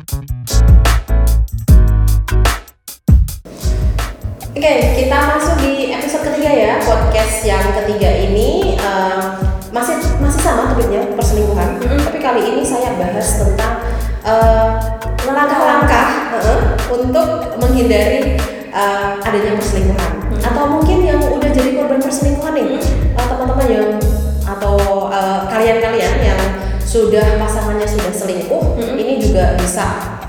Oke, kita masuk di episode ketiga ya podcast yang ketiga ini uh, masih masih sama topiknya perselingkuhan, Mm-mm. tapi kali ini saya bahas tentang uh, langkah-langkah uh, untuk menghindari uh, adanya perselingkuhan Mm. atau mungkin yang udah jadi korban perselingkuhan nih uh, teman-teman yang atau uh, kalian-kalian yang sudah pasangannya sudah selingkuh, Mm-mm. ini juga bisa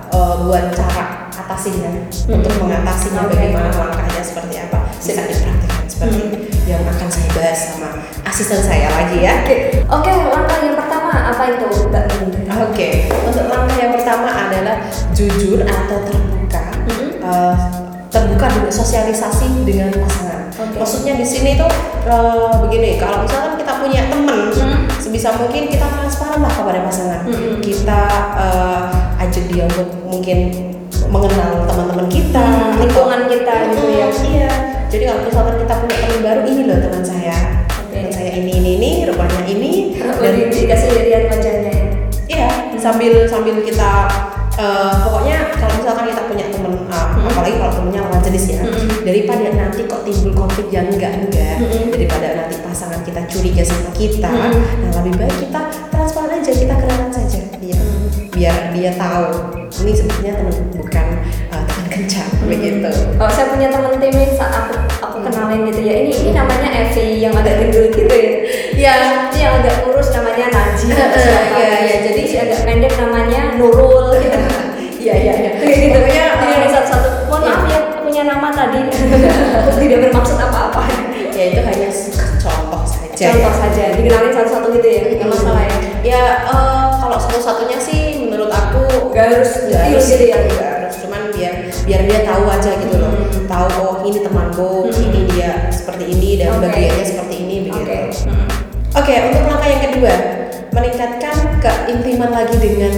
uh, buat cara atasinya Hmm. untuk mengatasinya Oke. bagaimana langkahnya seperti apa bisa dipraktikkan seperti Hmm. yang akan saya bahas sama asisten saya lagi ya. Oke, oke langkah yang pertama apa itu Mbak? Oke, untuk langkah yang pertama adalah jujur atau terbuka, Mhm. uh, terbuka dengan sosialisasi dengan pasangan. Oke. Maksudnya di sini tuh uh, begini, kalau misalkan kita punya teman. Sebisa mungkin kita transparan lah kepada pasangan. Mhm. Kita uh, ajak dia untuk mungkin mengenal teman-teman kita, Hmm, lingkungan kita gitu ya. Iya. Jadi kalau misalkan kita punya teman baru, ini loh teman saya. Oke. Teman saya ini ini ini, rupanya ini. Dan dikasih lihat wajahnya. Iya, sambil sambil kita eh, pokoknya kalau misalkan kita punya teman, ah, Hmm. apalagi kalau temennya lawan jenis ya, Hmm. daripada nanti kok timbul konflik yang enggak enggak, Hmm. daripada nanti pasangan kita curiga sama kita, Hmm. nah lebih baik kita transparan aja, kita kenalan saja dia, Hmm. biar dia tahu ini sebenarnya teman bukan eh, teman kencan begitu. Kalau saya punya teman saat aku aku kenalin gitu ya ini ini namanya Evi yang agak gendut gitu ya. Ya, Ini yang agak kurus namanya Najib. Iya, iya. Jadi si agak pendek namanya Nurul. Iya iya iya. Kayak gitu. Pokoknya ada satu-satu. Mohon maaf ya punya nama tadi. Tidak bermaksud apa-apa. ya itu hanya contoh saja. Contoh saja. Dikenalin satu-satu gitu ya. Nggak masalah ya. Ya eh, kalau satu-satunya sih menurut aku Nggak harus nggak detail gitu ya. nggak harus cuman biar biar dia tahu aja gitu loh Hmm. tahu oh ini temanku Hmm. ini dia seperti ini dan Oke. bagiannya seperti ini begitu Oke. Oke untuk langkah yang kedua meningkatkan keintiman lagi dengan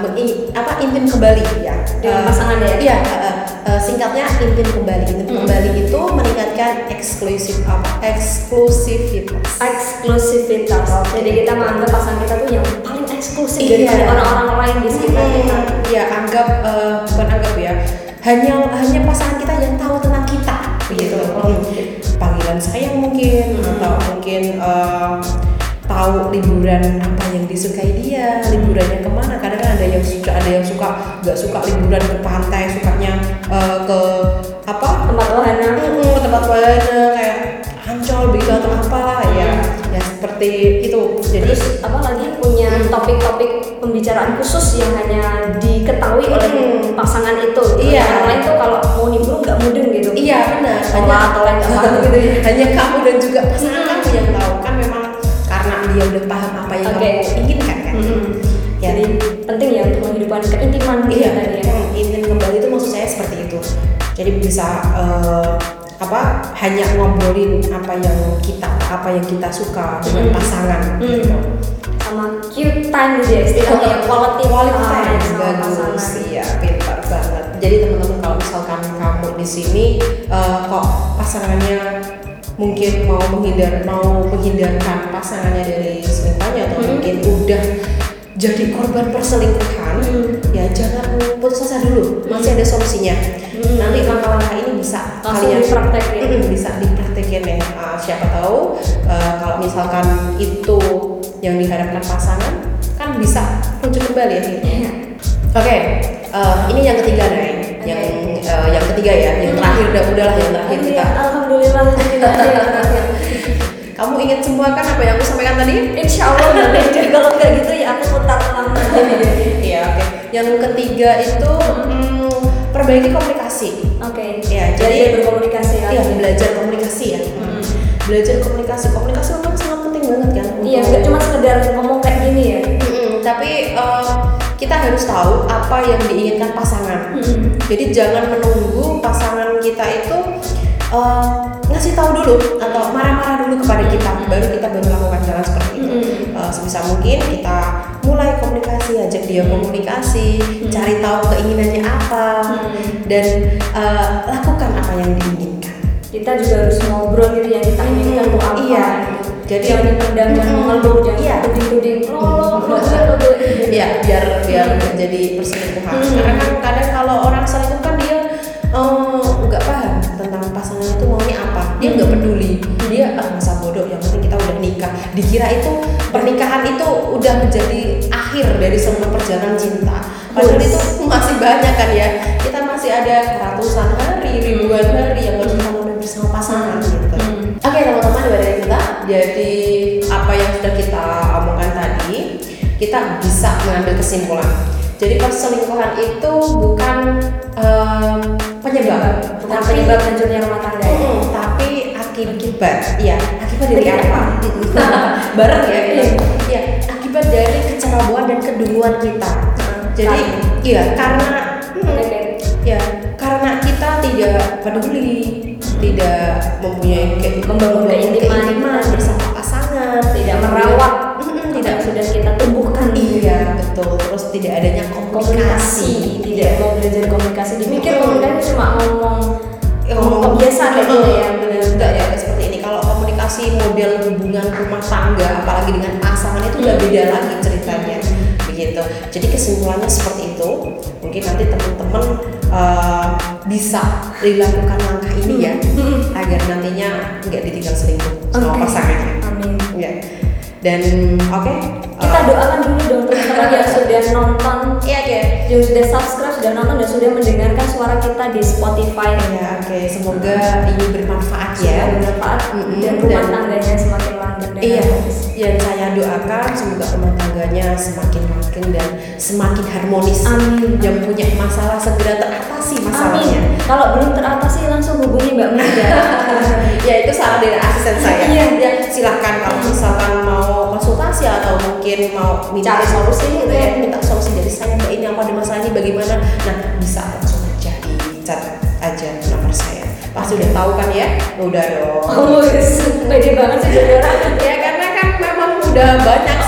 mengi- apa intim kembali ya Dengan Eh, pasangan ya? iya eh, eh, singkatnya intim kembali intim Hmm. kembali itu meningkatkan eksklusif apa eksklusivitas eksklusivitas. Jadi kita menganggap pasangan kita tuh yang paling eksklusif Iya. daripada orang-orang lain di sekitar kita. Iya, anggap eh, bukan anggap ya. Hanya hanya pasangan kita yang tahu tentang kita, begitu. Hmm. Panggilan sayang mungkin Hmm. atau mungkin eh, tahu liburan apa disukai dia, liburannya ke mana. Kadang kan ada yang suka, ada yang suka nggak suka liburan ke pantai, sukanya eh, ke apa? Tempat wahana. Hmm, ke tempat wahana kayak Ancol begitu atau apa ya, ya seperti itu. Jadi Terus apa lagi punya topik-topik pembicaraan khusus yang hanya diketahui oleh Hmm. pasangan itu. Iya. Yang lain tuh kalau mau nimbrung nggak mudeng gitu. Iya benar. Sekolah atau lain nggak paham gitu ya. Hanya kamu dan juga pasangan Hmm. kamu yang tahu kan memang dia udah paham apa yang Oke. kamu inginkan kan. Mm-mm. Ya. Jadi penting ya untuk menghidupkan keintiman gitu Iya. tadi ya. Hmm, Ingin kembali itu maksud saya seperti itu. Jadi bisa eh, apa hanya ngobrolin apa yang kita apa yang kita suka dengan Hmm. pasangan Hmm. gitu. Sama cute time gitu ya istilahnya ya quality, quality time bagus pasangan. iya pintar banget jadi teman-teman kalau misalkan kamu di sini eh, kok pasangannya mungkin mau menghindar mau menghindarkan pasangannya dari selingkuhannya atau Hmm. mungkin udah jadi korban perselingkuhan Hmm. ya jangan putus asa dulu masih ada solusinya Hmm. nanti langkah-langkah ini bisa Langsung kalian dipraktekin. Mm, bisa dipraktekin ya Ah, siapa tahu eh, kalau misalkan itu yang diharapkan pasangan kan bisa muncul kembali ya Iya. oke eh, ini yang ketiga nih yang eh, yang ketiga ya yang Hmm. terakhir udah udahlah yang terakhir kita Iya, Alhamdulillah yang terakhir. kamu ingat semua kan apa yang aku sampaikan tadi Insya Allah nggak beda. Kalau nggak gitu ya aku putar ulang iya oke yang ketiga itu mm, perbaiki komunikasi Oke. Ya, jadi jadi- berkomunikasi Iya, belajar komunikasi ya. Hmm. Belajar komunikasi, komunikasi memang sangat penting banget kan. Iya, nggak cuma sekedar ngomong harus tahu apa yang diinginkan pasangan. Hmm. Jadi jangan menunggu pasangan kita itu eh, ngasih tahu dulu atau marah-marah dulu kepada kita, baru kita baru melakukan jalan seperti itu. Mm-mm. Eh, sebisa mungkin kita mulai komunikasi, ajak dia komunikasi, Mm. cari tahu keinginannya apa, Hmm. dan eh, lakukan apa yang diinginkan. Kita juga harus ngobrol gitu yang kita inginkan tuh apa. Iya. gitu. Jadi- yang dipendam dan Mm-mm. mengeluh jangan Iya. tuding-tuding lo Iya, biar biar nggak jadi perselingkuhan. Hmm. Karena kan kadang kalau orang selingkuh kan dia eh, nggak paham tentang pasangan itu maunya apa. Dia nggak peduli. Dia ah masa bodoh. Yang penting kita udah nikah. Dikira itu pernikahan itu udah menjadi akhir dari semua perjalanan cinta. Padahal itu masih banyak kan ya. Kita masih ada ratusan hari, ribuan hari yang harus kita lalui bersama pasangan gitu. Hmm. Oke teman-teman dari kita jadi apa yang sudah kita kita bisa mengambil kesimpulan. Jadi perselingkuhan itu bukan em, penyebab bukan tapi- penyebab hancurnya rumah tangga ya? Mm-mm, tapi akibat ya akibat dari apa? Bareng ya Iya. ya akibat dari kecerobohan dan keduluan kita. Jadi iya karena mm, Oke. ya karena kita tidak peduli tidak mempunyai Membangun keintiman. keintiman bersama pasangan tidak merawat belajar komunikasi dipikir Mm. komunikasi cuma ngomong ngomong ngomong kebiasaan gitu ya tidak ya seperti ini. Kalau komunikasi model hubungan rumah tangga apalagi dengan pasangan itu udah beda lagi ceritanya. Begitu. Jadi kesimpulannya seperti itu. Mungkin nanti teman-teman eh, bisa dilakukan langkah ini ya Mm. agar nantinya nggak ditinggal selingkuh sama Oke. pasangannya. Amin. Ya dan oke kita eh, doakan dulu dong teman-teman yang sudah nonton iya oke yang sudah subscribe sudah nonton dan sudah mendengarkan suara kita di Spotify ya oke semoga ini bermanfaat ya bermanfaat Mm-mm. dan rumah Dan- tangganya semakin langgeng Iya, yang saya doakan semoga rumah tangganya semakin langgeng dan semakin harmonis. Amin. Yang punya masalah segera teratasi masalahnya. Amin. Kalau belum teratasi langsung hubungi Mbak Mega. ya itu salah dari asisten saya. Iya. Mungkin mau minta Cari solusi gitu ya. minta solusi dari saya mbak ini apa ada masalah ini bagaimana. Nah bisa langsung aja di chat aja nomor saya. Pasti udah tahu kan ya? Udah dong. Oh, pede banget sih jadi orang. ya karena kan memang udah banyak